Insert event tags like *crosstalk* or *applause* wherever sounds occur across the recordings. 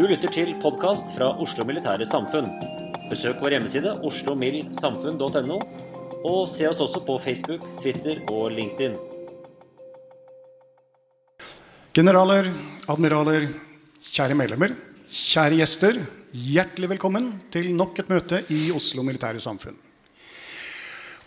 Du lytter til podkast fra Oslo Militære Samfunn. Besøk vår hjemmeside oslomildsamfunn.no, og se oss også på Facebook, Twitter og LinkedIn. Generaler, admiraler, kjære medlemmer, kjære gjester. Hjertelig velkommen til nok et møte i Oslo Militære Samfunn.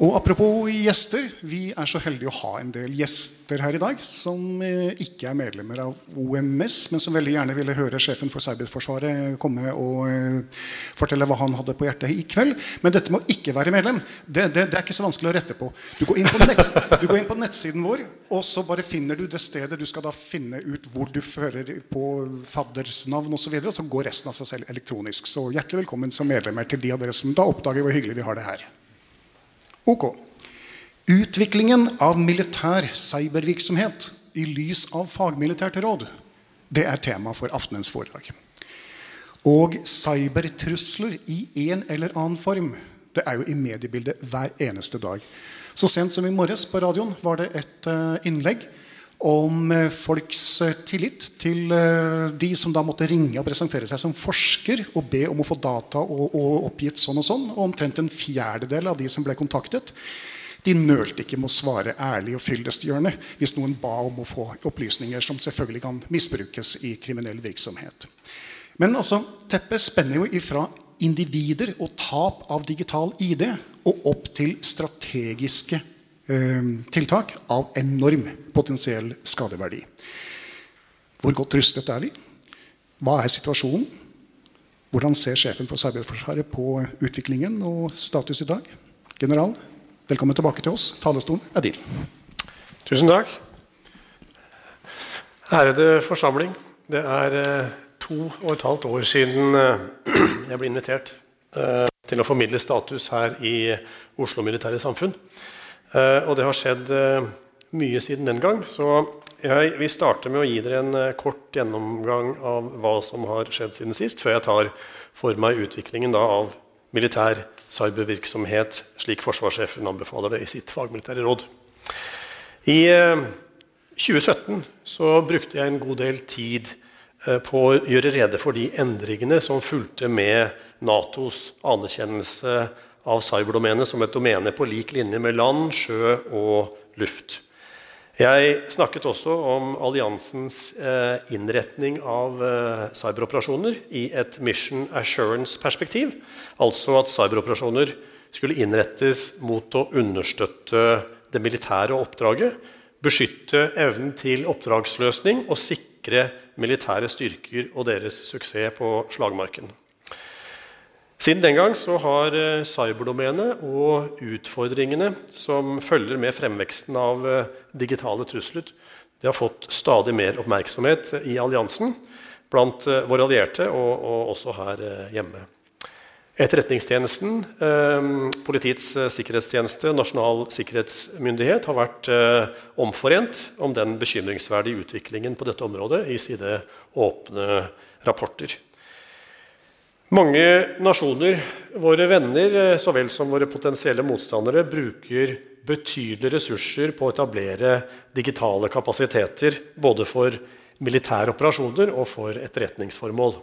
Og apropos gjester, vi er så heldige å ha en del gjester her i dag som eh, ikke er medlemmer av OMS, men som veldig gjerne ville høre sjefen for Cyberforsvaret komme og eh, fortelle hva han hadde på hjertet i kveld. Men dette må ikke være medlem. Det, det, det er ikke så vanskelig å rette på. Du går, på nett, du går inn på nettsiden vår, og så bare finner du det stedet du skal da finne ut hvor du fører på fadders navn osv., og, så videre, og så går resten av seg selv elektronisk. Så hjertelig velkommen som medlemmer til de av dere som da oppdager hvor hyggelig vi har det her. Ok. Utviklingen av militær cybervirksomhet i lys av fagmilitært råd, det er tema for aftenens foredrag. Og cybertrusler i en eller annen form, det er jo i mediebildet hver eneste dag. Så sent som i morges på radioen var det et uh, innlegg om uh, folks uh, tillit til de som da måtte ringe og presentere seg som forsker og be om å få data og, og oppgitt sånn og sånn. Og omtrent en fjerdedel av de som ble kontaktet, de nølte ikke med å svare ærlig og fyldestgjørende hvis noen ba om å få opplysninger som selvfølgelig kan misbrukes i kriminell virksomhet. Men altså, teppet spenner jo ifra individer og tap av digital ID og opp til strategiske eh, tiltak av enorm potensiell skadeverdi. Hvor godt rustet er vi? Hva er situasjonen? Hvordan ser sjefen for Cyberforsvaret på utviklingen og status i dag? General, velkommen tilbake til oss. Talerstolen er din. Tusen takk. Ærede forsamling. Det er eh, to og et halvt år siden eh, *clears throat* jeg ble invitert eh, til å formidle status her i Oslo Militære Samfunn. Og det har skjedd mye siden den gang. Så jeg vil starte med å gi dere en kort gjennomgang av hva som har skjedd siden sist, før jeg tar for meg utviklingen av militær cybervirksomhet, slik forsvarssjefen anbefaler det i sitt fagmilitære råd. I 2017 så brukte jeg en god del tid på å gjøre rede for de endringene som fulgte med Natos anerkjennelse av cyberdomenet som et domene på lik linje med land, sjø og luft. Jeg snakket også om alliansens innretning av cyberoperasjoner i et mission assurance-perspektiv. Altså at cyberoperasjoner skulle innrettes mot å understøtte det militære oppdraget, beskytte evnen til oppdragsløsning og sikre militære styrker og deres suksess på slagmarken. Siden den gang så har cyberdomenet og utfordringene som følger med fremveksten av digitale trusler, det har fått stadig mer oppmerksomhet i alliansen blant våre allierte og, og også her hjemme. Etterretningstjenesten, eh, Politiets eh, sikkerhetstjeneste, Nasjonal sikkerhetsmyndighet har vært eh, omforent om den bekymringsverdige utviklingen på dette området i sine åpne rapporter. Mange nasjoner, våre venner så vel som våre potensielle motstandere, bruker betydelige ressurser på å etablere digitale kapasiteter både for militære operasjoner og for etterretningsformål.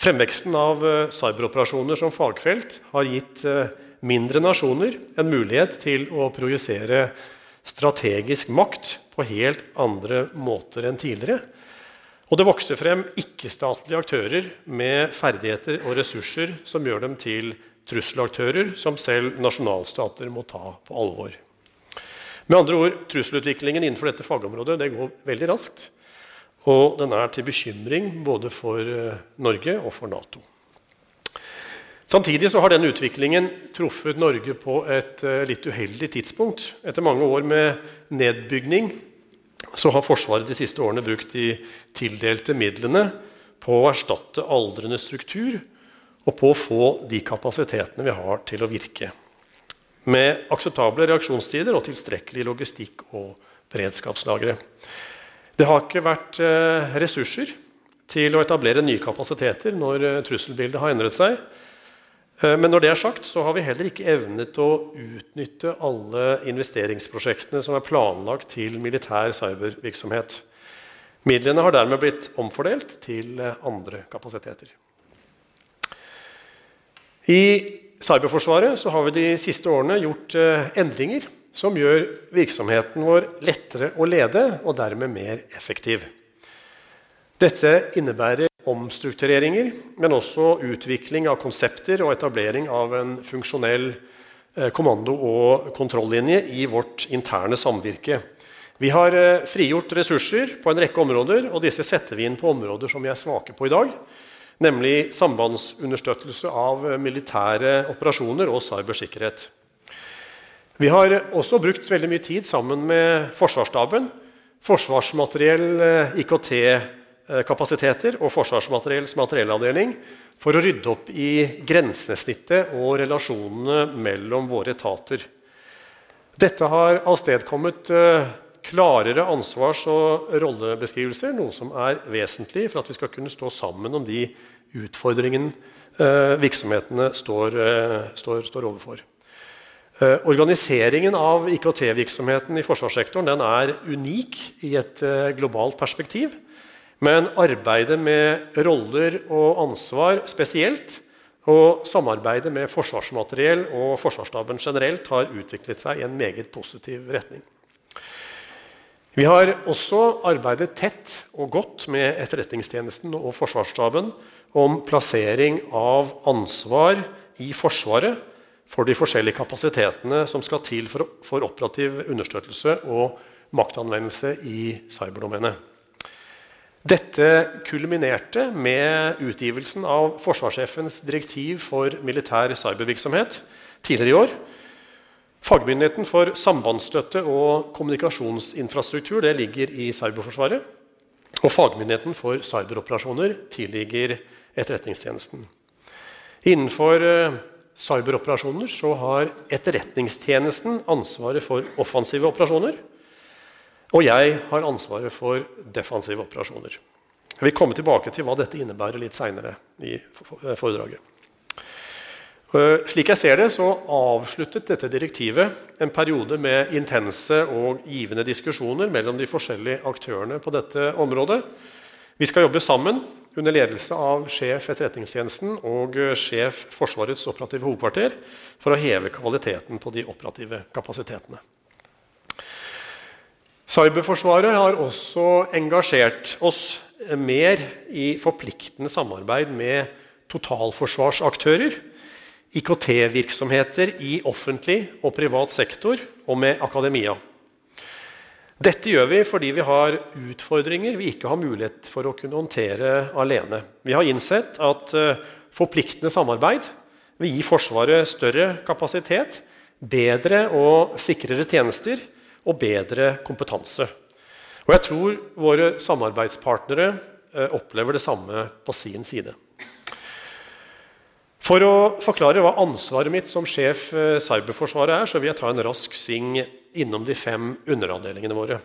Fremveksten av eh, cyberoperasjoner som fagfelt har gitt eh, mindre nasjoner en mulighet til å projisere strategisk makt på helt andre måter enn tidligere. Og det vokser frem ikke-statlige aktører med ferdigheter og ressurser som gjør dem til trusselaktører som selv nasjonalstater må ta på alvor. Med andre ord, Trusselutviklingen innenfor dette fagområdet det går veldig raskt. Og den er til bekymring både for eh, Norge og for Nato. Samtidig så har denne utviklingen truffet Norge på et eh, litt uheldig tidspunkt. Etter mange år med nedbygning så har Forsvaret de siste årene brukt de tildelte midlene på å erstatte aldrende struktur og på å få de kapasitetene vi har, til å virke. Med akseptable reaksjonstider og tilstrekkelig logistikk og beredskapslagre. Det har ikke vært eh, ressurser til å etablere nye kapasiteter når eh, trusselbildet har endret seg. Eh, men når det er sagt, så har vi heller ikke evnet å utnytte alle investeringsprosjektene som er planlagt til militær cybervirksomhet. Midlene har dermed blitt omfordelt til andre kapasiteter. I Cyberforsvaret har vi de siste årene gjort endringer som gjør virksomheten vår lettere å lede og dermed mer effektiv. Dette innebærer omstruktureringer, men også utvikling av konsepter og etablering av en funksjonell eh, kommando- og kontrollinje i vårt interne samvirke. Vi har eh, frigjort ressurser på en rekke områder, og disse setter vi inn på områder som vi er svake på i dag, nemlig sambandsunderstøttelse av militære operasjoner og cybersikkerhet. Vi har også brukt veldig mye tid sammen med Forsvarsstaben. Forsvarsmateriell, eh, IKT-kapasiteter og Forsvarsmateriells materiellavdeling for å rydde opp i grensesnittet og relasjonene mellom våre etater. Dette har avstedkommet eh, klarere ansvars- og rollebeskrivelser, noe som er vesentlig for at vi skal kunne stå sammen om de utfordringene eh, virksomhetene står, står, står overfor. Eh, organiseringen av IKT-virksomheten i forsvarssektoren er unik i et eh, globalt perspektiv. Men arbeidet med roller og ansvar spesielt, og samarbeidet med Forsvarsmateriell og Forsvarsstaben generelt har utviklet seg i en meget positiv retning. Vi har også arbeidet tett og godt med Etterretningstjenesten og Forsvarsstaben om plassering av ansvar i Forsvaret for de forskjellige kapasitetene som skal til for, operativ understøttelse og maktanvendelse i cyberdomenet. Dette kulminerte med utgivelsen av forsvarssjefens direktiv for militær cybervirksomhet tidligere i år. Fagmyndigheten for sambandsstøtte og kommunikasjonsinfrastruktur det ligger i Cyberforsvaret. Og fagmyndigheten for cyberoperasjoner tilligger Etterretningstjenesten. Innenfor eh, cyberoperasjoner så har Etterretningstjenesten ansvaret for offensive operasjoner. Og jeg har ansvaret for defensive operasjoner. Jeg vil komme tilbake til hva dette innebærer litt seinere i foredraget. Eh, slik jeg ser det, så avsluttet dette direktivet en periode med intense og givende diskusjoner mellom de forskjellige aktørene på dette området. Vi skal jobbe sammen under ledelse av sjef Etterretningstjenesten og eh, sjef Forsvarets operative hovedkvarter for å heve kvaliteten på de operative kapasitetene. Cyberforsvaret har også engasjert oss mer i forpliktende samarbeid med totalforsvarsaktører, IKT-virksomheter i offentlig og privat sektor og med akademia. Dette gjør vi fordi vi har utfordringer vi ikke har mulighet for å kunne håndtere alene. Vi har innsett at eh, forpliktende samarbeid vil gi Forsvaret større kapasitet, bedre og sikrere tjenester og bedre kompetanse. Og jeg tror våre samarbeidspartnere eh, opplever det samme på sin side. For å forklare hva ansvaret mitt som sjef eh, Cyberforsvaret er, så vil jeg ta en rask sving innom de fem underavdelingene våre.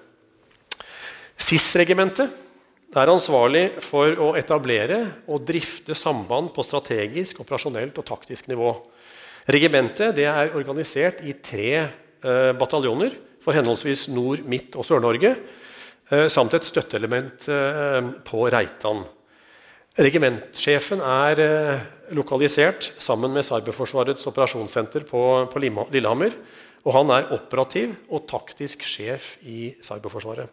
SIS-regimentet er ansvarlig for å etablere og drifte samband på strategisk, operasjonelt og taktisk nivå. Regimentet er organisert i tre eh, bataljoner for henholdsvis Nord-, Midt- og Sør-Norge, eh, samt et støtteelement eh, på Reitan. Regimentsjefen er eh, lokalisert sammen med Cyberforsvarets operasjonssenter på, Lillehammer. Og han er operativ og taktisk sjef i Cyberforsvaret.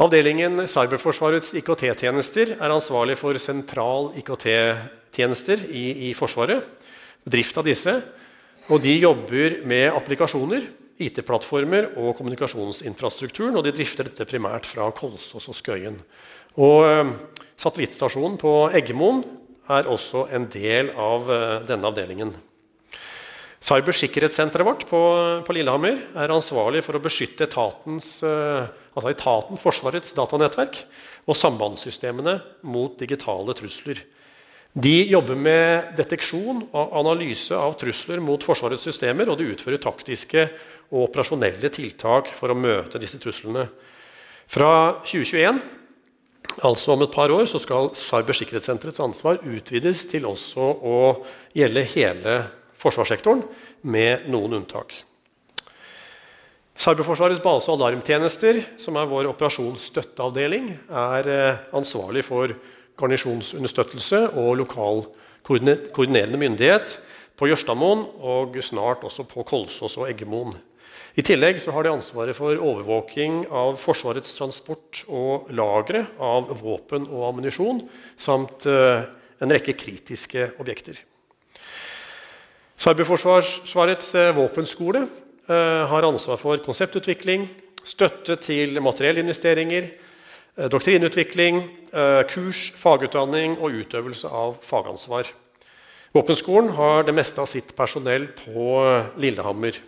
Avdelingen Cyberforsvarets IKT-tjenester er ansvarlig for sentral IKT-tjenester i, i, Forsvaret. Drift av disse. Og de jobber med applikasjoner, IT-plattformer og kommunikasjonsinfrastrukturen. Og de drifter dette primært fra Kolsås og Skøyen. Og eh, Satellittstasjonen på Eggemoen er også en del av eh, denne avdelingen. Cybersikkerhetssenteret vårt på, på, Lillehammer er ansvarlig for å beskytte etatens, eh, altså etaten Forsvarets datanettverk og sambandssystemene mot digitale trusler. De jobber med deteksjon og analyse av trusler mot Forsvarets systemer, og de utfører taktiske og operasjonelle tiltak for å møte disse truslene. Fra 2021 Altså Om et par år så skal Cybersikkerhetssenterets ansvar utvides til også å gjelde hele forsvarssektoren, med noen unntak. Cyberforsvarets base- og alarmtjenester, som er vår operasjonsstøtteavdeling, er eh, ansvarlig for garnisjonsunderstøttelse og lokal koordinerende myndighet på Jørstadmoen og snart også på Kolsås og Eggemoen. I tillegg har de ansvaret for overvåking av Forsvarets transport og lagre av våpen og ammunisjon, samt eh, en rekke kritiske objekter. Cyberforsvarets eh, våpenskole eh, har ansvar for konseptutvikling, støtte til materiellinvesteringer, doktrinutvikling, kurs, fagutdanning og utøvelse av fagansvar. Våpenskolen har det meste av sitt personell på Lillehammer.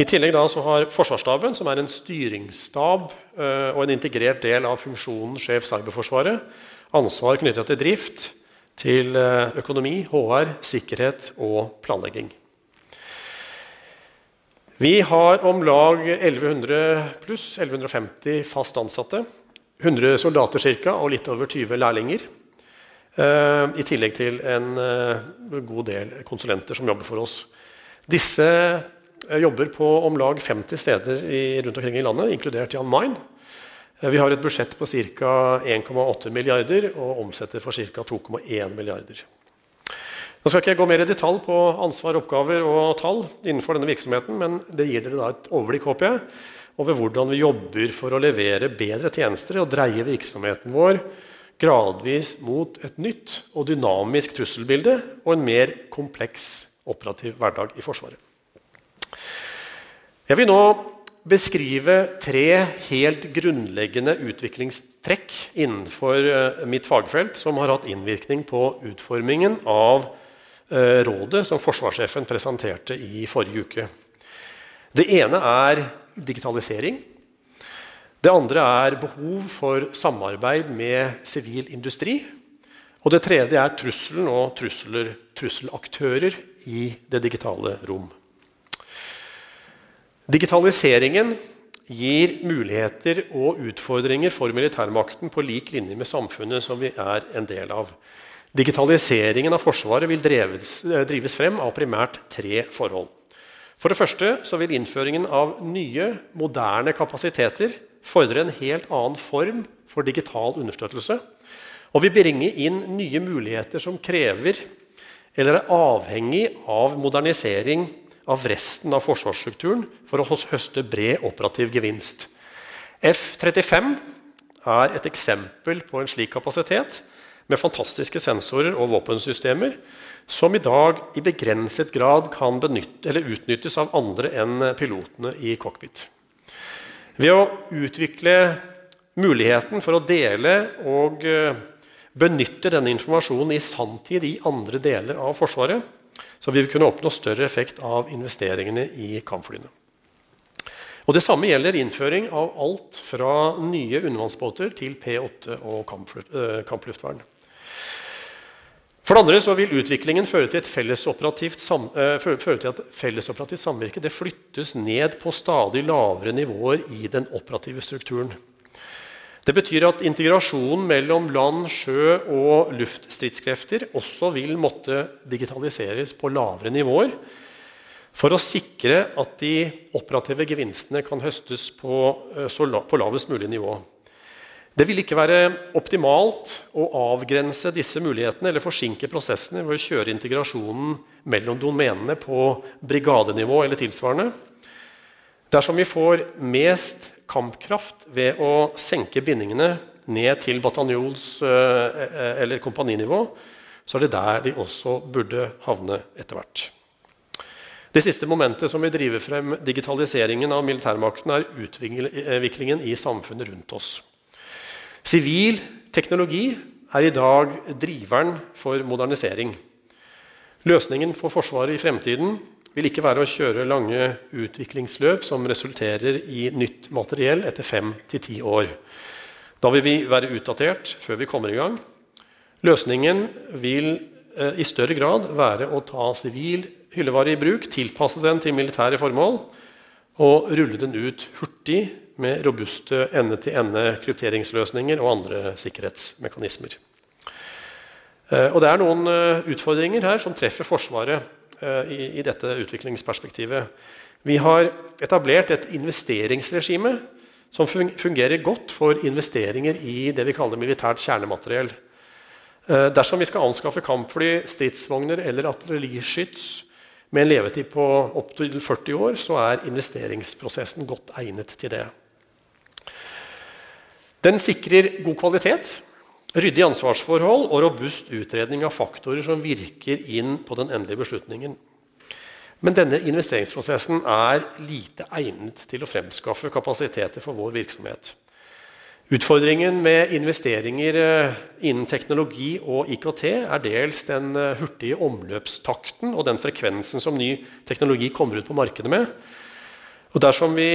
I tillegg har Forsvarsstaben, som er en styringsstab uh, og en integrert del av funksjonen sjef Cyberforsvaret, ansvar knyttet til drift, til uh, økonomi, HR, sikkerhet og planlegging. Vi har om lag 1100 pluss 1150 fast ansatte. 100 soldater cirka, og litt over 20 lærlinger. Uh, I tillegg til en god del konsulenter som jobber for oss. Disse jobber på om lag 50 steder i, rundt omkring i landet, inkludert Jan Main. Eh, vi har et budsjett på ca. 1,8 milliarder og omsetter for ca. 2,1 milliarder. Nå skal ikke jeg gå mer i detalj på ansvar, oppgaver og tall innenfor denne virksomheten, men det gir dere da et overblikk håper jeg, over hvordan vi jobber for å levere bedre tjenester og dreie virksomheten vår gradvis mot et nytt og dynamisk trusselbilde og en mer kompleks operativ hverdag i Forsvaret. Jeg vil nå beskrive tre helt grunnleggende utviklingstrekk innenfor eh, mitt fagfelt som har hatt innvirkning på utformingen av eh, rådet som forsvarssjefen presenterte i forrige uke. Det ene er digitalisering. Det andre er behov for samarbeid med sivil industri. Og det tredje er trusselen og trusler, trusselaktører i det digitale rom. Digitaliseringen gir muligheter og utfordringer for militærmakten på lik linje med samfunnet som vi er en del av. Digitaliseringen av Forsvaret vil drives, drives frem av primært tre forhold. For det første vil innføringen av nye, moderne kapasiteter fordre en helt annen form for digital understøttelse. Og vil bringe inn nye muligheter som krever eller er avhengig av modernisering av resten av forsvarsstrukturen for å høste bred operativ gevinst. F-35 er et eksempel på en slik kapasitet med fantastiske sensorer og våpensystemer som i dag i begrenset grad kan benytte, utnyttes av andre enn pilotene i cockpit. Ved å utvikle muligheten for å dele og eh, benytte denne informasjonen i sanntid i andre deler av Forsvaret, så vi vil kunne oppnå større effekt av investeringene i kampflyene. Og Det samme gjelder innføring av alt fra nye undervannsbåter til P8 og eh, kampluftvern. For det andre så vil utviklingen føre til, et fellesoperativt, sam, at fellesoperativt samvirke det flyttes ned på stadig lavere nivåer i den operative strukturen. Det betyr at integrasjonen mellom land, sjø og luftstridskrefter også vil måtte digitaliseres på lavere nivåer for å sikre at de operative gevinstene kan høstes på, uh, på lavest mulig nivå. Det vil ikke være optimalt å avgrense disse mulighetene eller forsinke prosessene ved å kjøre integrasjonen mellom domenene på brigadenivå eller tilsvarende. Dersom vi får mest kampkraft ved å senke bindingene ned til bataljons- eh, eller kompaninivå, så er det der de også burde havne etter hvert. Det siste momentet som vil drive frem digitaliseringen av militærmakten, er utviklingen i samfunnet rundt oss. Sivil teknologi er i dag driveren for modernisering. Løsningen for Forsvaret i fremtiden vil ikke være å kjøre lange utviklingsløp som resulterer i nytt materiell etter fem til ti år. Da vil vi være utdatert før vi kommer i gang. Løsningen vil eh, i større grad være å ta sivil hyllevare i bruk, tilpasse den til militære formål og rulle den ut hurtig med robuste ende-til-ende krypteringsløsninger og andre sikkerhetsmekanismer. Eh, og det er noen eh, utfordringer her som treffer Forsvaret i, i dette utviklingsperspektivet. Vi har etablert et investeringsregime som fungerer godt for investeringer i det vi kaller militært kjernemateriell. Dersom vi skal anskaffe kampfly, stridsvogner eller artilleriskyts med en levetid på opptil 40 år, så er investeringsprosessen godt egnet til det. Den sikrer god kvalitet, ryddig ansvarsforhold og robust utredning av faktorer som virker inn på den endelige beslutningen. Men denne investeringsprosessen er lite egnet til å fremskaffe kapasiteter for vår virksomhet. Utfordringen med investeringer eh, innen teknologi og IKT er dels den eh, hurtige omløpstakten og den frekvensen som ny teknologi kommer ut på markedet med. Og dersom vi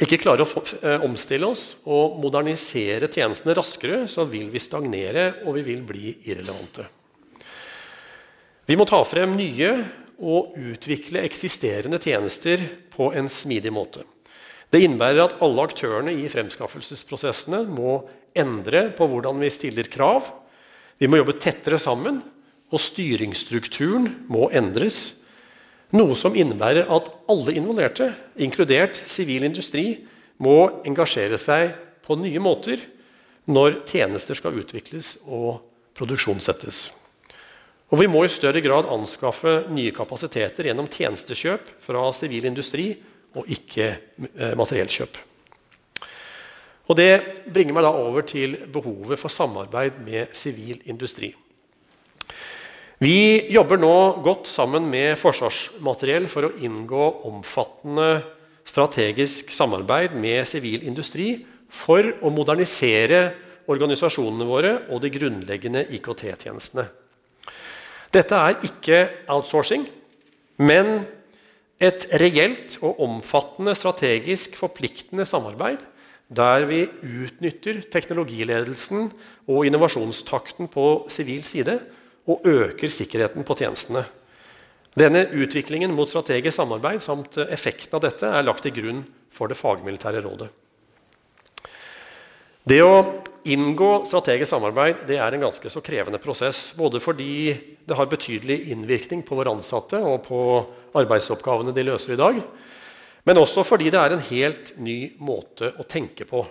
ikke klarer å eh, omstille oss og modernisere tjenestene raskere, så vil vi stagnere, og vi vil bli irrelevante. Vi må ta frem nye og utvikle eksisterende tjenester på en smidig måte. Det innebærer at alle aktørene i fremskaffelsesprosessene må endre på hvordan vi stiller krav. Vi må jobbe tettere sammen, og styringsstrukturen må endres noe som innebærer at alle involverte, inkludert sivil industri, må engasjere seg på nye måter når tjenester skal utvikles og produksjonssettes. Og vi må i større grad anskaffe nye kapasiteter gjennom tjenestekjøp fra sivil industri og ikke eh, materiellkjøp. Og Det bringer meg da over til behovet for samarbeid med sivil industri. Vi jobber nå godt sammen med Forsvarsmateriell for å inngå omfattende strategisk samarbeid med sivil industri for å modernisere organisasjonene våre og de grunnleggende IKT-tjenestene. Dette er ikke outsourcing, men et reelt og omfattende strategisk forpliktende samarbeid der vi utnytter teknologiledelsen og innovasjonstakten på sivil side og øker sikkerheten på tjenestene. Denne utviklingen mot strategisk samarbeid samt effekten av dette er lagt til grunn for det fagmilitære rådet. Det å inngå strategisk samarbeid det er en ganske så krevende prosess. Både fordi det har betydelig innvirkning på våre ansatte og på arbeidsoppgavene de løser i dag, men også fordi det er en helt ny måte å tenke på.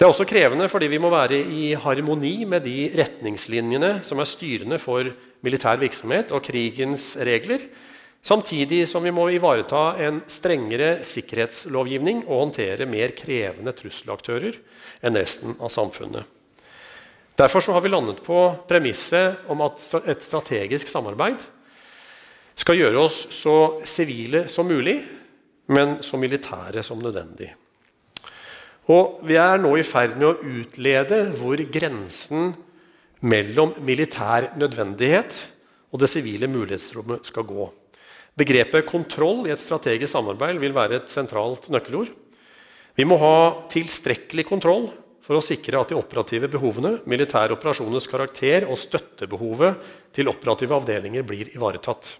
Det er også krevende fordi vi må være i harmoni med de retningslinjene som er styrende for militær virksomhet og krigens regler, samtidig som vi må ivareta en strengere sikkerhetslovgivning og håndtere mer krevende trusselaktører enn resten av samfunnet. Derfor har vi landet på premisset om at et strategisk samarbeid skal gjøre oss så sivile som mulig, men så militære som nødvendig. Og vi er nå i ferd med å utlede hvor grensen mellom militær nødvendighet og det sivile mulighetsrommet skal gå. Begrepet kontroll i et strategisk samarbeid vil være et sentralt nøkkelord. Vi må ha tilstrekkelig kontroll for å sikre at de operative behovene, militære operasjoners karakter og støttebehovet til operative avdelinger blir ivaretatt.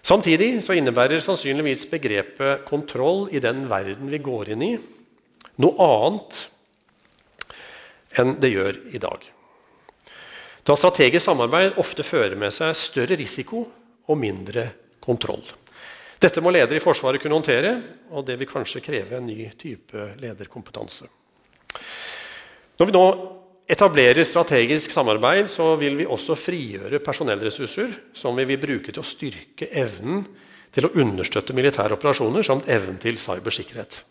Samtidig så innebærer sannsynligvis begrepet kontroll i den verden vi går inn i, noe annet enn det gjør i dag. Da strategisk samarbeid ofte fører med seg større risiko og mindre kontroll. Dette må ledere i Forsvaret kunne håndtere, og det vil kanskje kreve en ny type lederkompetanse. Når vi nå etablerer strategisk samarbeid, så vil vi også frigjøre personellressurser som vi vil bruke til å styrke evnen til å understøtte militære operasjoner samt evnen til cybersikkerhet.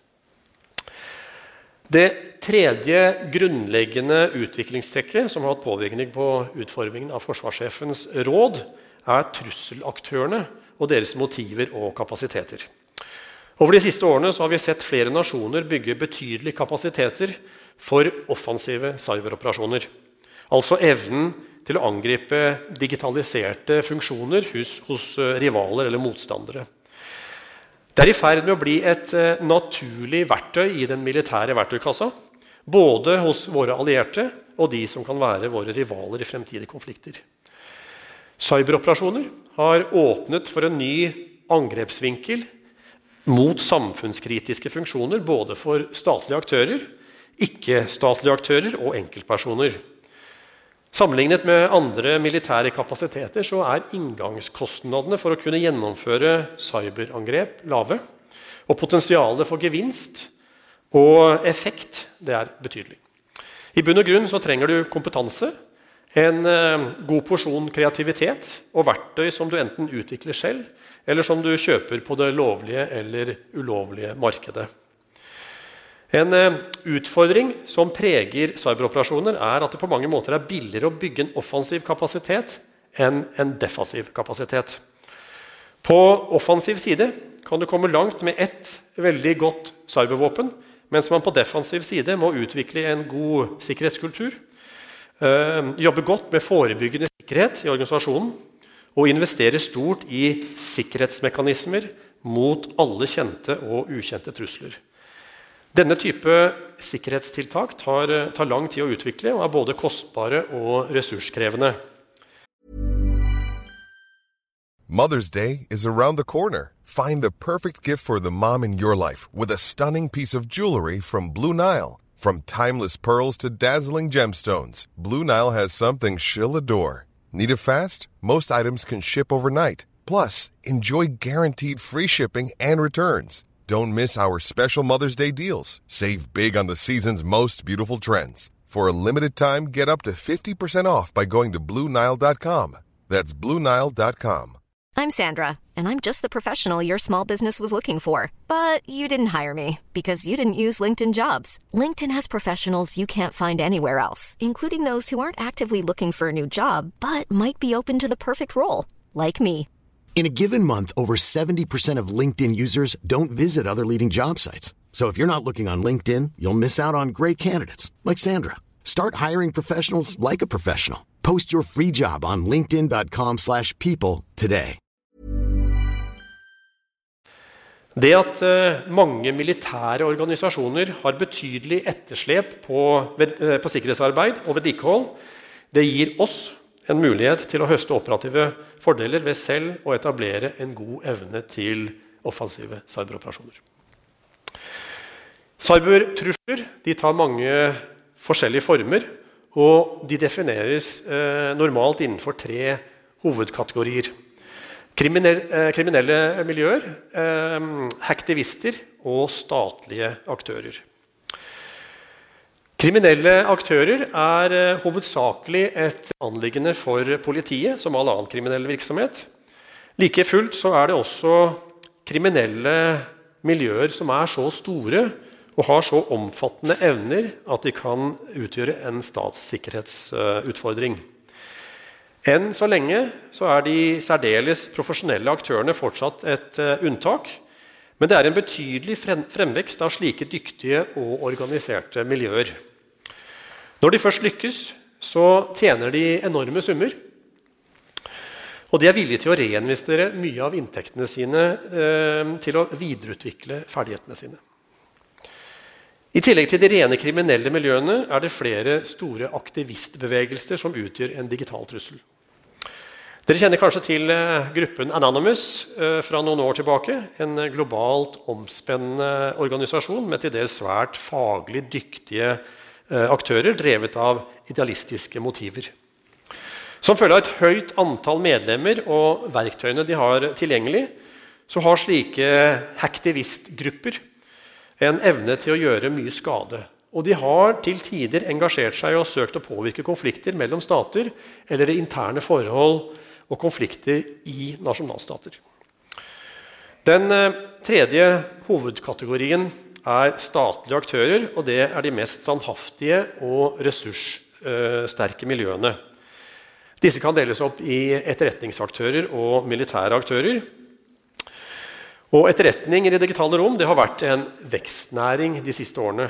Det tredje grunnleggende utviklingstrekket som har hatt påvirkning på utformingen av forsvarssjefens råd, er trusselaktørene og deres motiver og kapasiteter. Over de siste årene har vi sett flere nasjoner bygge betydelige kapasiteter for offensive cyberoperasjoner. Altså evnen til å angripe digitaliserte funksjoner hos, hos eh, rivaler eller motstandere. Det er i ferd med å bli et eh, naturlig verktøy i den militære verktøykassa. Både hos våre allierte og de som kan være våre rivaler i fremtidige konflikter. Cyberoperasjoner har åpnet for en ny angrepsvinkel mot samfunnskritiske funksjoner, både for statlige aktører, ikke-statlige aktører og enkeltpersoner. Sammenlignet med andre militære kapasiteter så er inngangskostnadene for å kunne gjennomføre cyberangrep lave. Og potensialet for gevinst og effekt det er betydelig. I bunn og grunn så trenger du kompetanse, en eh, god porsjon kreativitet og verktøy som du enten utvikler selv, eller som du kjøper på det lovlige eller ulovlige markedet. En eh, utfordring som preger cyberoperasjoner, er at det på mange måter er billigere å bygge en offensiv kapasitet enn en defensiv kapasitet. På offensiv side kan du komme langt med ett veldig godt cybervåpen, mens man på defensiv side må utvikle en god sikkerhetskultur, øh, jobbe godt med forebyggende sikkerhet i organisasjonen og investere stort i sikkerhetsmekanismer mot alle kjente og ukjente trusler. Denne type sikkerhetstiltak tar, tar lang tid å utvikle og er både kostbare og ressurskrevende. Mother's Day is around the corner. Find the perfect gift for the mom in your life with a stunning piece of jewelry from Blue Nile. From timeless pearls to dazzling gemstones, Blue Nile has something she'll adore. Need it fast? Most items can ship overnight. Plus, enjoy guaranteed free shipping and returns. Don't miss our special Mother's Day deals. Save big on the season's most beautiful trends. For a limited time, get up to 50% off by going to Bluenile.com. That's Bluenile.com. I'm Sandra, and I'm just the professional your small business was looking for. But you didn't hire me because you didn't use LinkedIn jobs. LinkedIn has professionals you can't find anywhere else, including those who aren't actively looking for a new job but might be open to the perfect role, like me. In a given month, over 70% of LinkedIn users don't visit other leading job sites. So if you're not looking on LinkedIn, you'll miss out on great candidates like Sandra. Start hiring professionals like a professional. Post your free job on linkedin.com/people today. Det at eh, mange militære organisasjoner har betydelig etterslep på, eh, på sikkerhetsarbeid og vedlikehold, det gir oss en mulighet til å høste operative fordeler ved selv å etablere en god evne til offensive cyberoperasjoner. Cybertrusler tar mange forskjellige former, og de defineres eh, normalt innenfor tre hovedkategorier. Kriminelle, eh, kriminelle miljøer, eh, hacktivister og statlige aktører. Kriminelle aktører er eh, hovedsakelig et anliggende for politiet, som all annen kriminell virksomhet. Like fullt så er det også kriminelle miljøer som er så store og har så omfattende evner at de kan utgjøre en statssikkerhetsutfordring. Enn så lenge så er de særdeles profesjonelle aktørene fortsatt et eh, unntak. Men det er en betydelig fremvekst av slike dyktige og organiserte miljøer. Når de først lykkes, så tjener de enorme summer. Og de er villige til å reinvestere mye av inntektene sine eh, til å videreutvikle ferdighetene sine. I tillegg til de rene kriminelle miljøene er det flere store aktivistbevegelser som utgjør en digital trussel. Dere kjenner kanskje til eh, gruppen Anonymous eh, fra noen år tilbake. En globalt omspennende organisasjon med til dels svært faglig dyktige aktører drevet av idealistiske motiver. Som følge av et høyt antall medlemmer og verktøyene de har tilgjengelig, så har slike hacktivistgrupper en evne til å gjøre mye skade. Og de har til tider engasjert seg og søkt å påvirke konflikter mellom stater eller interne forhold og konflikter i nasjonalstater. Den eh, tredje hovedkategorien er statlige aktører. og Det er de mest standhaftige og ressurssterke miljøene. Disse kan deles opp i etterretningsaktører og militære aktører. Og Etterretning i det digitale rom det har vært en vekstnæring de siste årene.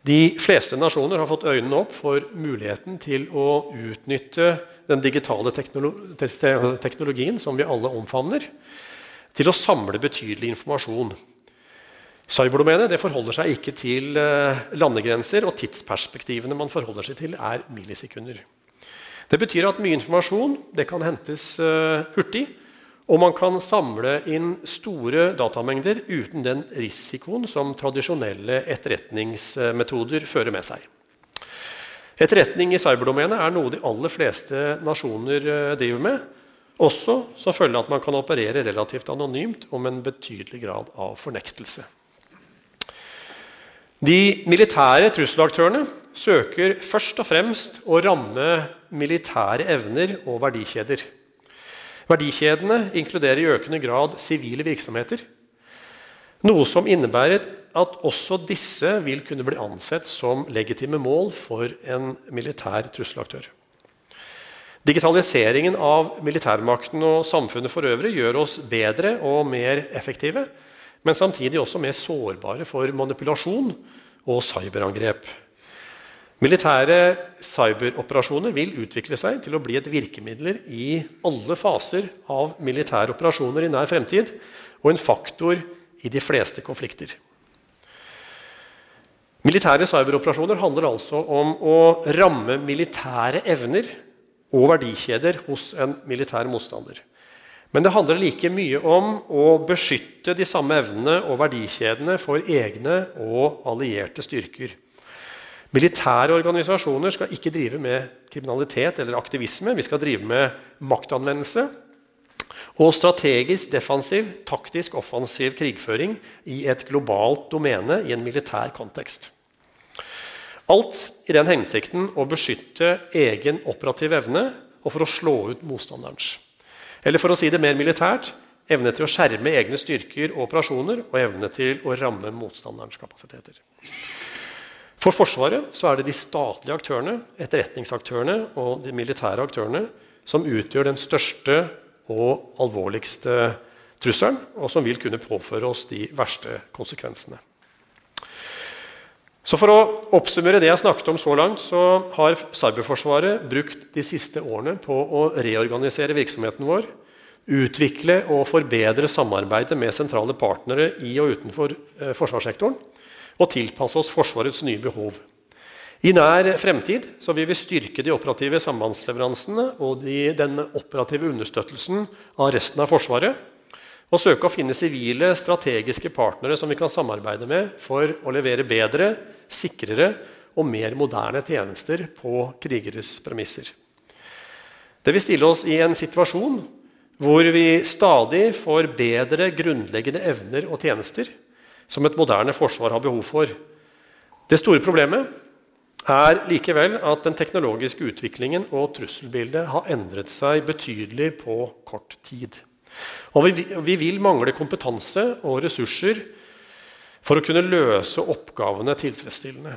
De fleste nasjoner har fått øynene opp for muligheten til å utnytte den digitale teknologien som vi alle omfavner, til å samle betydelig informasjon. Cyberdomenet forholder seg ikke til eh, landegrenser, og tidsperspektivene man forholder seg til, er millisekunder. Det betyr at mye informasjon kan hentes uh, hurtig, og man kan samle inn store datamengder uten den risikoen som tradisjonelle etterretningsmetoder fører med seg. Etterretning i cyberdomenet er noe de aller fleste nasjoner eh, driver med. Også som følge av at man kan operere relativt anonymt og med en betydelig grad av fornektelse. De militære trusselaktørene søker først og fremst å ramme militære evner og verdikjeder. Verdikjedene inkluderer i økende grad sivile virksomheter. Noe som innebærer at også disse vil kunne bli ansett som legitime mål for en militær trusselaktør. Digitaliseringen av militærmakten og samfunnet for øvrig gjør oss bedre og mer effektive, men samtidig også mer sårbare for manipulasjon og cyberangrep. Militære cyberoperasjoner vil utvikle seg til å bli et virkemiddel i alle faser av militære operasjoner i nær fremtid, og en faktor i de fleste konflikter. Militære cyberoperasjoner handler altså om å ramme militære evner og verdikjeder hos en militær motstander. Men det handler like mye om å beskytte de samme evnene og verdikjedene for egne og allierte styrker. Militære organisasjoner skal ikke drive med kriminalitet eller aktivisme. Vi skal drive med maktanvendelse og strategisk defensiv, taktisk offensiv krigføring i et globalt domene i en militær kontekst. Alt i den hensikten å beskytte egen operativ evne og for å slå ut motstanderens. Eller for å si det mer militært evne til å skjerme egne styrker og operasjoner og evne til å ramme motstanderens kapasiteter. For Forsvaret så er det de statlige aktørene, etterretningsaktørene og de militære aktørene som utgjør den største og alvorligste trusselen, og som vil kunne påføre oss de verste konsekvensene. Så For å oppsummere det jeg snakket om så langt, så har Cyberforsvaret brukt de siste årene på å reorganisere virksomheten vår, utvikle og forbedre samarbeidet med sentrale partnere i og utenfor eh, forsvarssektoren, og tilpasse oss Forsvarets nye behov. I nær fremtid vil vi styrke de operative sambandsleveransene og de, den operative understøttelsen av resten av Forsvaret. Og søke å finne sivile, strategiske partnere som vi kan samarbeide med for å levere bedre, sikrere og mer moderne tjenester på krigeres premisser. Det vil stille oss i en situasjon hvor vi stadig får bedre grunnleggende evner og tjenester som et moderne forsvar har behov for. Det store problemet er likevel at den teknologiske utviklingen og trusselbildet har endret seg betydelig på kort tid. Og vi, vi, vil mangle kompetanse og ressurser for å kunne løse oppgavene tilfredsstillende.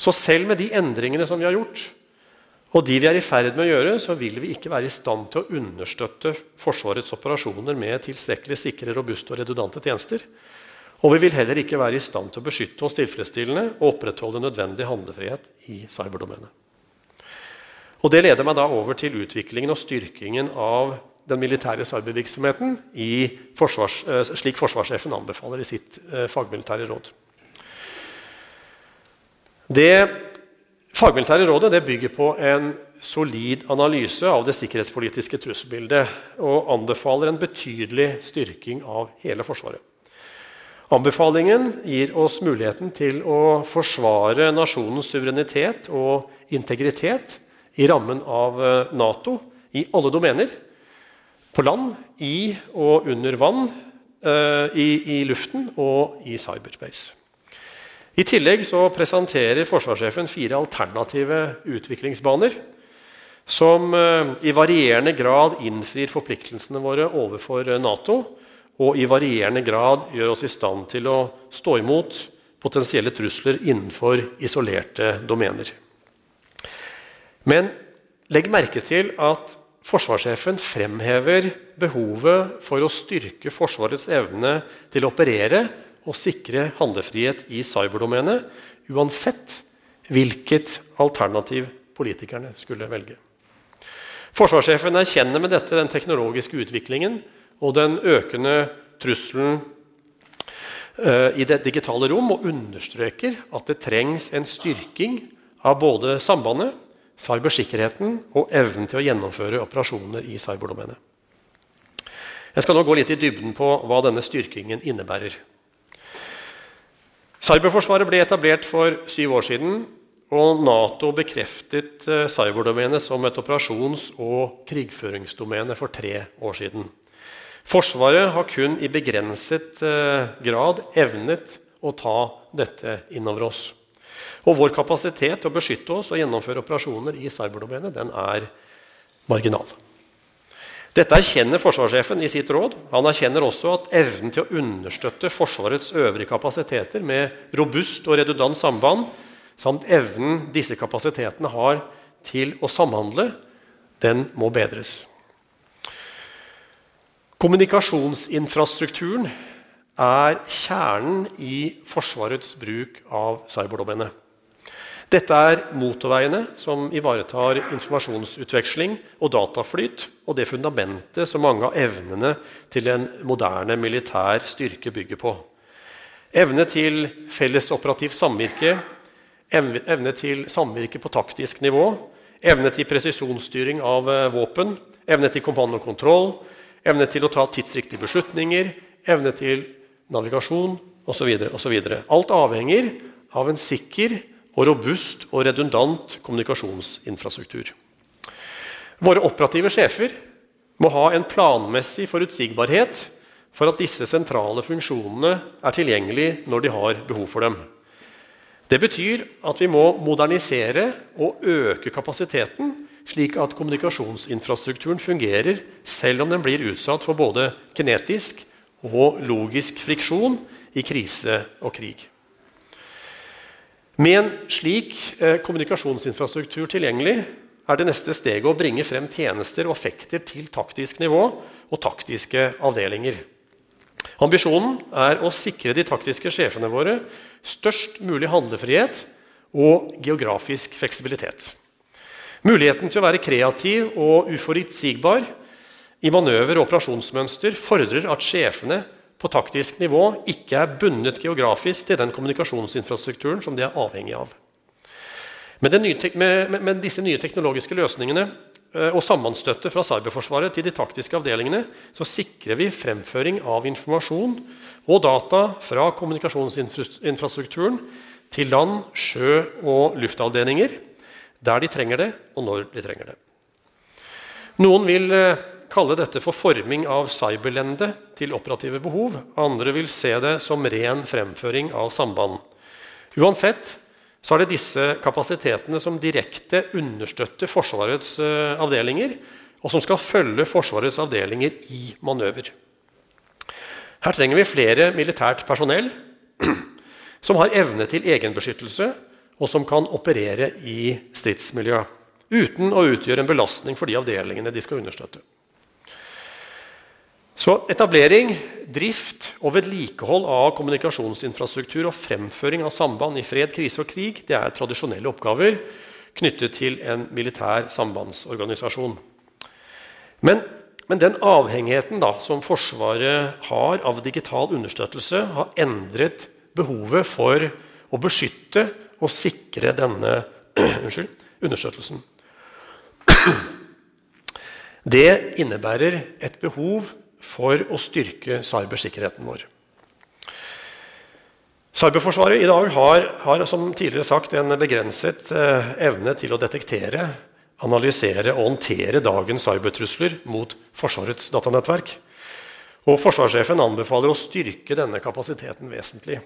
Så selv med de endringene som vi har gjort, og de vi er i ferd med å gjøre, så vil vi ikke være i stand til å understøtte Forsvarets operasjoner med tilstrekkelig sikre, robuste og redundante tjenester. Og vi vil heller ikke være i stand til å beskytte oss tilfredsstillende og opprettholde nødvendig handlefrihet i cyberdomenet. Og Det leder meg da over til utviklingen og styrkingen av den militære cybervirksomheten forsvars, eh, slik forsvarssjefen anbefaler i sitt eh, fagmilitære råd. Det fagmilitære rådet det bygger på en solid analyse av det sikkerhetspolitiske trusselbildet og anbefaler en betydelig styrking av hele Forsvaret. Anbefalingen gir oss muligheten til å forsvare nasjonens suverenitet og integritet i rammen av eh, Nato i alle domener. På land, i og under vann, eh, i, i luften og i cyberspace. I tillegg så presenterer forsvarssjefen fire alternative utviklingsbaner som eh, i varierende grad innfrir forpliktelsene våre overfor Nato, og i varierende grad gjør oss i stand til å stå imot potensielle trusler innenfor isolerte domener. Men legg merke til at forsvarssjefen fremhever behovet for å styrke Forsvarets evne til å operere og sikre handlefrihet i cyberdomenet, uansett hvilket alternativ politikerne skulle velge. Forsvarssjefen erkjenner med dette den teknologiske utviklingen og den økende trusselen uh, i det digitale rom, og understreker at det trengs en styrking av både sambandet, cybersikkerheten og evnen til å gjennomføre operasjoner i cyberdomenet. Jeg skal nå gå litt i dybden på hva denne styrkingen innebærer. Cyberforsvaret ble etablert for syv år siden, og Nato bekreftet eh, cyberdomenet som et operasjons- og krigføringsdomene for tre år siden. Forsvaret har kun i begrenset eh, grad evnet å ta dette innover oss. Og vår kapasitet til å beskytte oss og gjennomføre operasjoner i cyberdomenet den er marginal. Dette erkjenner forsvarssjefen i sitt råd. Han erkjenner også at evnen til å understøtte Forsvarets øvrige kapasiteter med robust og redundant samband, samt evnen disse kapasitetene har til å samhandle, den må bedres. Kommunikasjonsinfrastrukturen er kjernen i Forsvarets bruk av cyberdomenet. Dette er motorveiene som ivaretar informasjonsutveksling og dataflyt, og det fundamentet som mange av evnene til en moderne militær styrke bygger på. Evne til felles operativt samvirke, evne til samvirke på taktisk nivå, evne til presisjonsstyring av eh, våpen, evne til kommandokontroll, evne til å ta tidsriktige beslutninger, evne til navigasjon osv. Alt avhenger av en sikker og robust og redundant kommunikasjonsinfrastruktur. Våre operative sjefer må ha en planmessig forutsigbarhet for at disse sentrale funksjonene er tilgjengelige når de har behov for dem. Det betyr at vi må modernisere og øke kapasiteten, slik at kommunikasjonsinfrastrukturen fungerer selv om den blir utsatt for både kinetisk og logisk friksjon i krise og krig. Med en slik eh, kommunikasjonsinfrastruktur tilgjengelig er det neste steget å bringe frem tjenester og effekter til taktisk nivå og taktiske avdelinger. Ambisjonen er å sikre de taktiske sjefene våre størst mulig handlefrihet og geografisk fleksibilitet. Muligheten til å være kreativ og uforutsigbar i manøver og operasjonsmønster fordrer at sjefene på taktisk nivå ikke er bundet geografisk til den kommunikasjonsinfrastrukturen som de er avhengig av. Med, nye, med, med, disse nye teknologiske løsningene eh, og sambandsstøtte fra Cyberforsvaret til de taktiske avdelingene så sikrer vi fremføring av informasjon og data fra kommunikasjonsinfrastrukturen til land-, sjø- og luftavdelinger der de trenger det, og når de trenger det. Noen vil eh, kalle dette for forming av cyberlende til operative behov. Andre vil se det som ren fremføring av samband. Uansett så er det disse kapasitetene som direkte understøtter Forsvarets uh, avdelinger, og som skal følge Forsvarets avdelinger i manøver. Her trenger vi flere militært personell *clears throat* som har evne til egenbeskyttelse, og som kan operere i stridsmiljø uten å utgjøre en belastning for de avdelingene de skal understøtte. Så etablering, drift og vedlikehold av kommunikasjonsinfrastruktur og fremføring av samband i fred, krise og krig det er tradisjonelle oppgaver knyttet til en militær sambandsorganisasjon. Men, men den avhengigheten da, som Forsvaret har av digital understøttelse, har endret behovet for å beskytte og sikre denne *clears throat* understøttelsen. *clears throat* Det innebærer et behov for å styrke cybersikkerheten vår. Cyberforsvaret i dag har, har som tidligere sagt, en begrenset eh, evne til å detektere, analysere og håndtere dagens cybertrusler mot Forsvarets datanettverk. Og Forsvarssjefen anbefaler å styrke denne kapasiteten vesentlig.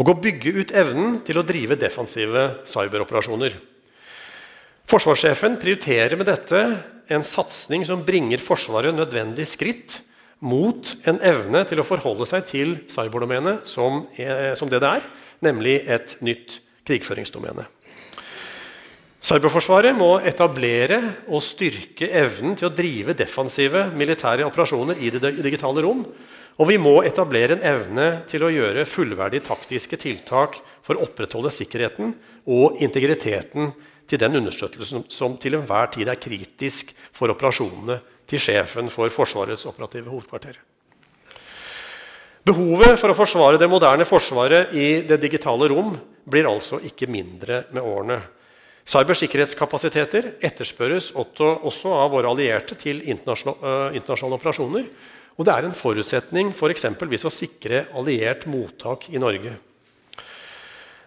Og å bygge ut evnen til å drive defensive cyberoperasjoner. Forsvarssjefen prioriterer med dette en satsing som bringer Forsvaret nødvendig skritt mot en evne til å forholde seg til cyberdomenet som, som det det er, nemlig et nytt krigføringsdomene. Cyberforsvaret må etablere og styrke evnen til å drive defensive militære operasjoner i det digitale rom. Og vi må etablere en evne til å gjøre fullverdige taktiske tiltak for å opprettholde sikkerheten og integriteten til den understøttelsen som til enhver tid er kritisk for operasjonene til sjefen for Forsvarets operative hovedkvarter. Behovet for å forsvare det moderne forsvaret i det digitale rom blir altså ikke mindre med årene. Cybersikkerhetskapasiteter etterspørres også av våre allierte til internasjonale, internasjonale operasjoner. Og det er en forutsetning for eksempelvis å sikre alliert mottak i Norge.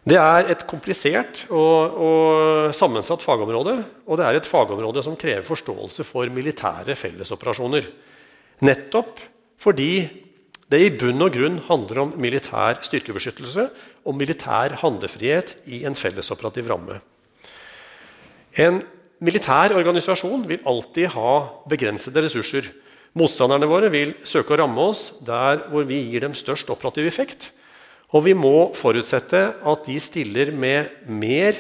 Det er et komplisert og, og, sammensatt fagområde. Og det er et fagområde som krever forståelse for militære fellesoperasjoner. Nettopp fordi det i bunn og grunn handler om militær styrkebeskyttelse og militær handlefrihet i en fellesoperativ ramme. En militær organisasjon vil alltid ha begrensede ressurser. Motstanderne våre vil søke å ramme oss der hvor vi gir dem størst operativ effekt. Og vi må forutsette at de stiller med mer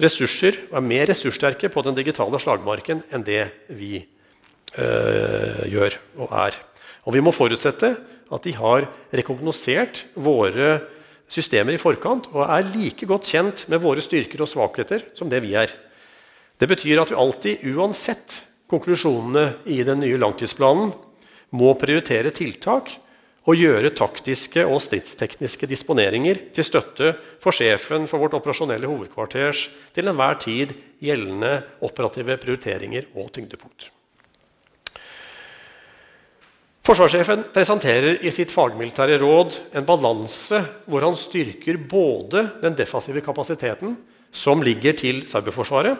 ressurser og er mer ressurssterke på den digitale slagmarken enn det vi øh, gjør og er. Og vi må forutsette at de har rekognosert våre systemer i forkant og er like godt kjent med våre styrker og svakheter som det vi er. Det betyr at vi alltid, uansett konklusjonene i den nye langtidsplanen, må prioritere tiltak og gjøre taktiske og stridstekniske disponeringer til støtte for sjefen for vårt operasjonelle hovedkvarters til enhver tid gjeldende operative prioriteringer og tyngdepunkt. Forsvarssjefen presenterer i sitt fagmilitære råd en balanse hvor han styrker både den defensive kapasiteten som ligger til cyberforsvaret,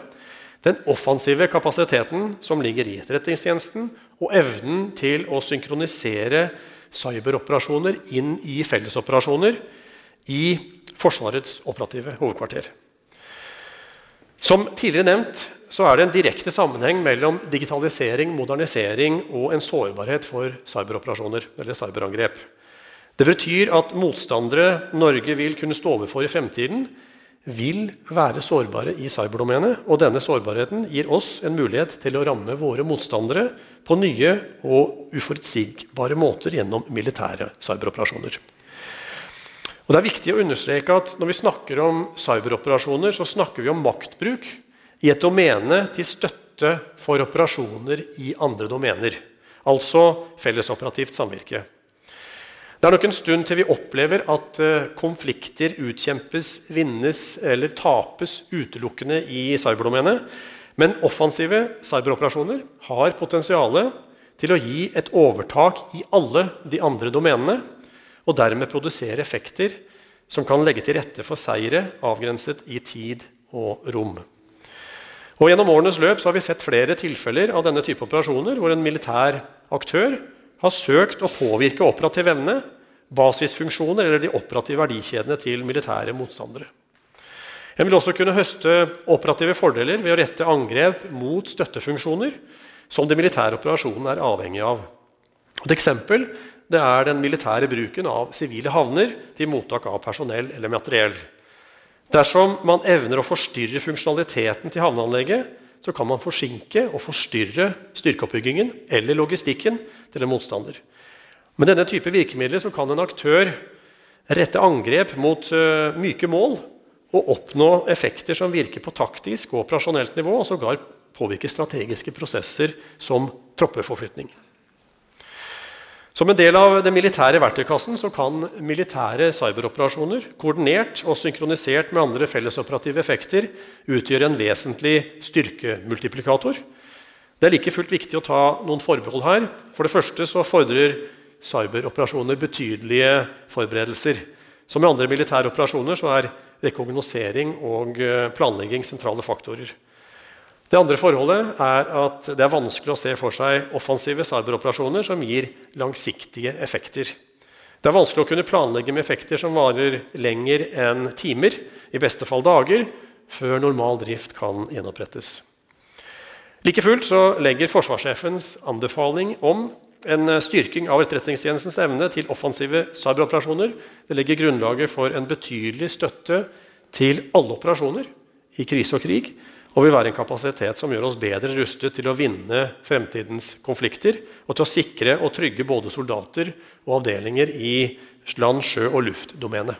den offensive kapasiteten som ligger i etterretningstjenesten, og evnen til å synkronisere cyberoperasjoner inn i fellesoperasjoner i Forsvarets operative hovedkvarter. Som tidligere nevnt så er det en direkte sammenheng mellom digitalisering, modernisering og en sårbarhet for cyberoperasjoner eller cyberangrep. Det betyr at motstandere Norge vil kunne stå overfor i fremtiden, vil være sårbare i cyberdomenet. Og denne sårbarheten gir oss en mulighet til å ramme våre motstandere på nye og uforutsigbare måter gjennom militære cyberoperasjoner. Og det er viktig å understreke at Når vi snakker om cyberoperasjoner, så snakker vi om maktbruk i et domene til støtte for operasjoner i andre domener. Altså fellesoperativt samvirke. Det er nok en stund til vi opplever at eh, konflikter utkjempes, vinnes eller tapes utelukkende i cyberdomenet. Men offensive cyberoperasjoner har potensial til å gi et overtak i alle de andre domenene, og dermed produsere effekter som kan legge til rette for seire avgrenset i tid og rom. Og Gjennom årenes løp har vi sett flere tilfeller av denne type operasjoner hvor en militær aktør har søkt å påvirke operativ evne, basisfunksjoner eller de operative verdikjedene til militære motstandere. En vil også kunne høste operative fordeler ved å rette angrep mot støttefunksjoner som den militære operasjonen er avhengig av. Et eksempel er den militære bruken av sivile havner til mottak av personell eller materiell. Dersom man evner å forstyrre funksjonaliteten til havneanlegget, så kan man forsinke og forstyrre styrkeoppbyggingen eller logistikken til en motstander. Med denne type virkemidler så kan en aktør rette angrep mot uh, myke mål og oppnå effekter som virker på taktisk og operasjonelt nivå, og sågar påvirke strategiske prosesser som troppeforflytning. Som en del av den militære verktøykassen så kan militære cyberoperasjoner koordinert og synkronisert med andre fellesoperative effekter utgjøre en vesentlig styrkemultiplikator. Det er like fullt viktig å ta noen forbehold her. For det første så fordrer cyberoperasjoner betydelige forberedelser. Som i andre militære operasjoner så er rekognosering og eh, planlegging sentrale faktorer. Det andre forholdet er at det er vanskelig å se for seg offensive cyberoperasjoner som gir langsiktige effekter. Det er vanskelig å kunne planlegge med effekter som varer lenger enn timer, i beste fall dager, før normal drift kan gjenopprettes. Like fullt så legger forsvarssjefens anbefaling om en styrking av Etterretningstjenestens evne til offensive cyberoperasjoner det legger grunnlaget for en betydelig støtte til alle operasjoner i krise og krig, og vil være en kapasitet som gjør oss bedre rustet til å vinne fremtidens konflikter og til å sikre og trygge både soldater og avdelinger i land-, sjø- og luftdomenet.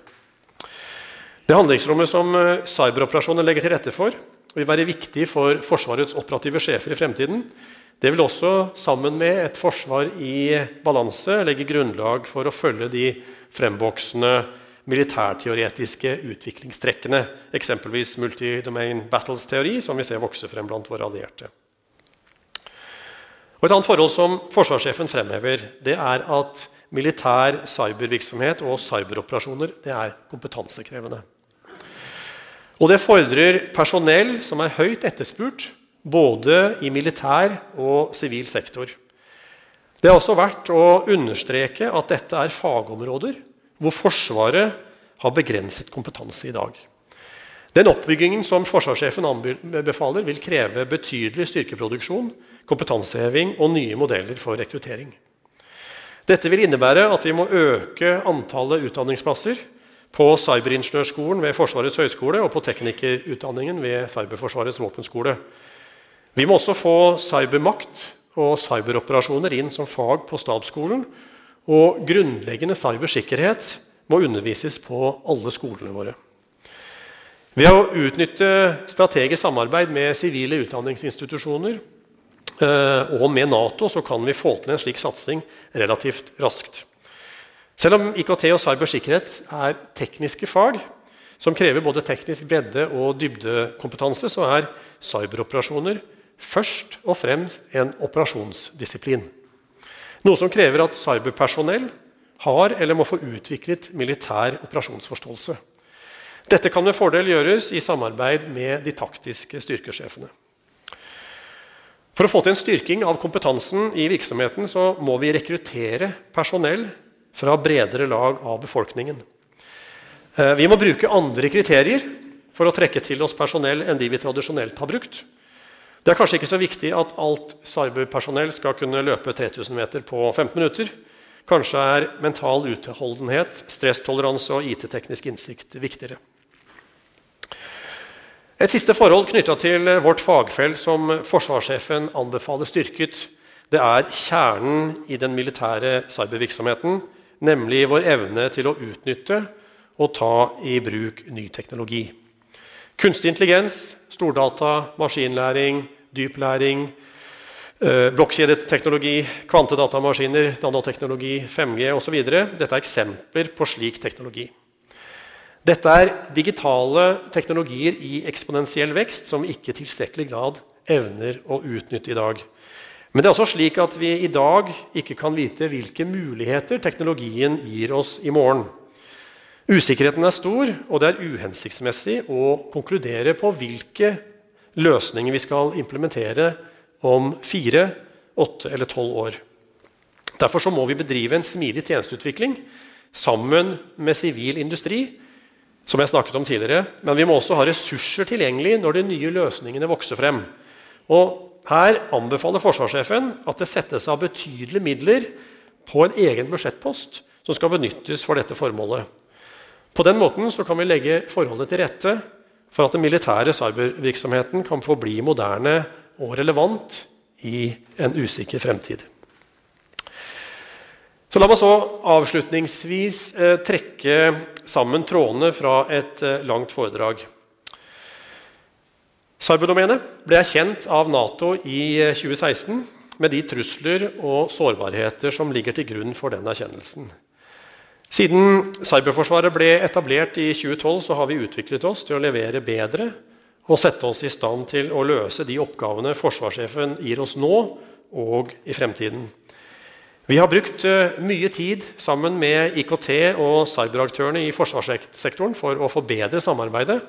Det handlingsrommet som eh, cyberoperasjoner legger til rette for, vil være viktig for Forsvarets operative sjefer i fremtiden. Det vil også, sammen med et forsvar i balanse, legge grunnlag for å følge de fremvoksende militærteoretiske utviklingstrekkene, eksempelvis multidomain battles-teori, som vi ser vokse frem blant våre allierte. Og et annet forhold som forsvarssjefen fremhever, det er at militær cybervirksomhet og cyberoperasjoner det er kompetansekrevende. Og det fordrer personell som er høyt etterspurt, både i militær og sivil sektor. Det er også verdt å understreke at dette er fagområder hvor Forsvaret har begrenset kompetanse i dag. Den oppbyggingen som forsvarssjefen anbefaler, vil kreve betydelig styrkeproduksjon, kompetanseheving og nye modeller for rekruttering. Dette vil innebære at vi må øke antallet utdanningsplasser på Cyberingeniørskolen ved Forsvarets høgskole og på teknikerutdanningen ved Cyberforsvarets våpenskole. Vi må også få cybermakt og cyberoperasjoner inn som fag på stabsskolen og grunnleggende cybersikkerhet må undervises på alle skolene våre. Ved å utnytte strategisk samarbeid med sivile utdanningsinstitusjoner eh, og med Nato så kan vi få til en slik satsing relativt raskt. Selv om IKT og cybersikkerhet er tekniske fag som krever både teknisk bredde og dybdekompetanse, så er cyberoperasjoner først og fremst en operasjonsdisiplin. Noe som krever at cyberpersonell har eller må få utviklet militær operasjonsforståelse. Dette kan med fordel gjøres i samarbeid med de taktiske styrkesjefene. For å få til en styrking av kompetansen i virksomheten så må vi rekruttere personell fra bredere lag av befolkningen. Eh, vi må bruke andre kriterier for å trekke til oss personell enn de vi tradisjonelt har brukt. Det er kanskje ikke så viktig at alt cyberpersonell skal kunne løpe 3000 meter på 15 minutter. Kanskje er mental utholdenhet, stresstoleranse og IT-teknisk innsikt viktigere. Et siste forhold knytta til vårt fagfelt som forsvarssjefen anbefaler styrket, det er kjernen i den militære cybervirksomheten, nemlig vår evne til å utnytte og ta i bruk ny teknologi. Kunstig intelligens, stordata, maskinlæring, dyp læring, eh, blokkjedeteknologi, kvantedatamaskiner, nanoteknologi, 5G osv. Dette er eksempler på slik teknologi. Dette er digitale teknologier i eksponentiell vekst som vi ikke i tilstrekkelig grad evner å utnytte i dag. Men det er også slik at vi i dag ikke kan vite hvilke muligheter teknologien gir oss i morgen. Usikkerheten er stor, og det er uhensiktsmessig å konkludere på hvilke løsninger vi skal implementere om fire, åtte eller tolv år. Derfor må vi bedrive en smidig tjenesteutvikling sammen med sivil industri, som jeg snakket om tidligere. Men vi må også ha ressurser tilgjengelig når de nye løsningene vokser frem. Og her anbefaler forsvarssjefen at det settes av betydelige midler på en egen budsjettpost som skal benyttes for dette formålet. På den måten kan vi legge forholdene til rette for at den militære cybervirksomheten kan få bli moderne og relevant i en usikker fremtid. Så La meg så avslutningsvis eh, trekke sammen trådene fra et eh, langt foredrag. Cyberdomenet ble erkjent av Nato i 2016. med de trusler og sårbarheter som ligger til grunn for den erkjennelsen. Siden Cyberforsvaret ble etablert i 2012, så har vi utviklet oss til å levere bedre og sette oss i stand til å løse de oppgavene forsvarssjefen gir oss nå og i fremtiden. Vi har brukt eh, mye tid sammen med IKT- og cyberaktørene i forsvarssektoren for å forbedre samarbeidet.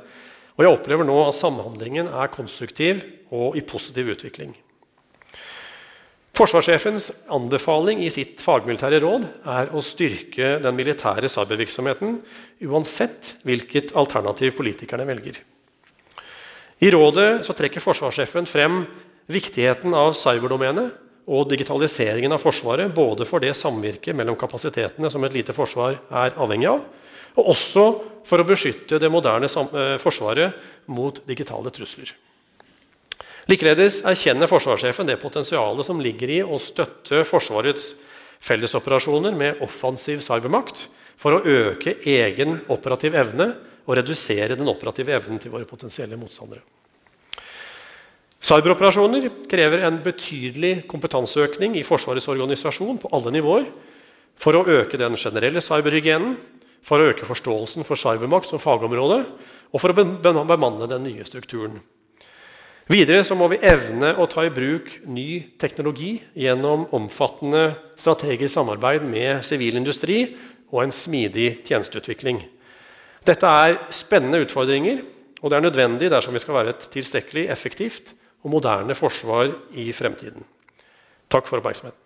Og jeg opplever nå at samhandlingen er konstruktiv og i positiv utvikling. Forsvarssjefens anbefaling i sitt fagmilitære råd er å styrke den militære cybervirksomheten uansett hvilket alternativ politikerne velger. I rådet trekker forsvarssjefen frem viktigheten av cyberdomenet og digitaliseringen av Forsvaret, både for det samvirket mellom kapasitetene som et lite forsvar er avhengig av, og også for å beskytte det moderne eh, forsvaret mot digitale trusler. Likeledes erkjenner forsvarssjefen det potensialet som ligger i å støtte Forsvarets fellesoperasjoner med offensiv cybermakt for å øke egen operativ evne og redusere den operative evnen til våre potensielle motstandere. Cyberoperasjoner krever en betydelig kompetanseøkning i Forsvarets organisasjon på alle nivåer for å øke den generelle cyberhygienen, for å øke forståelsen for cybermakt som fagområde og for å bemanne den nye strukturen. Videre så må vi evne å ta i bruk ny teknologi gjennom omfattende strategisk samarbeid med sivil industri og en smidig tjenesteutvikling. Dette er spennende utfordringer, og det er nødvendig dersom vi skal være et tilstrekkelig effektivt og moderne forsvar i fremtiden. Takk for oppmerksomheten.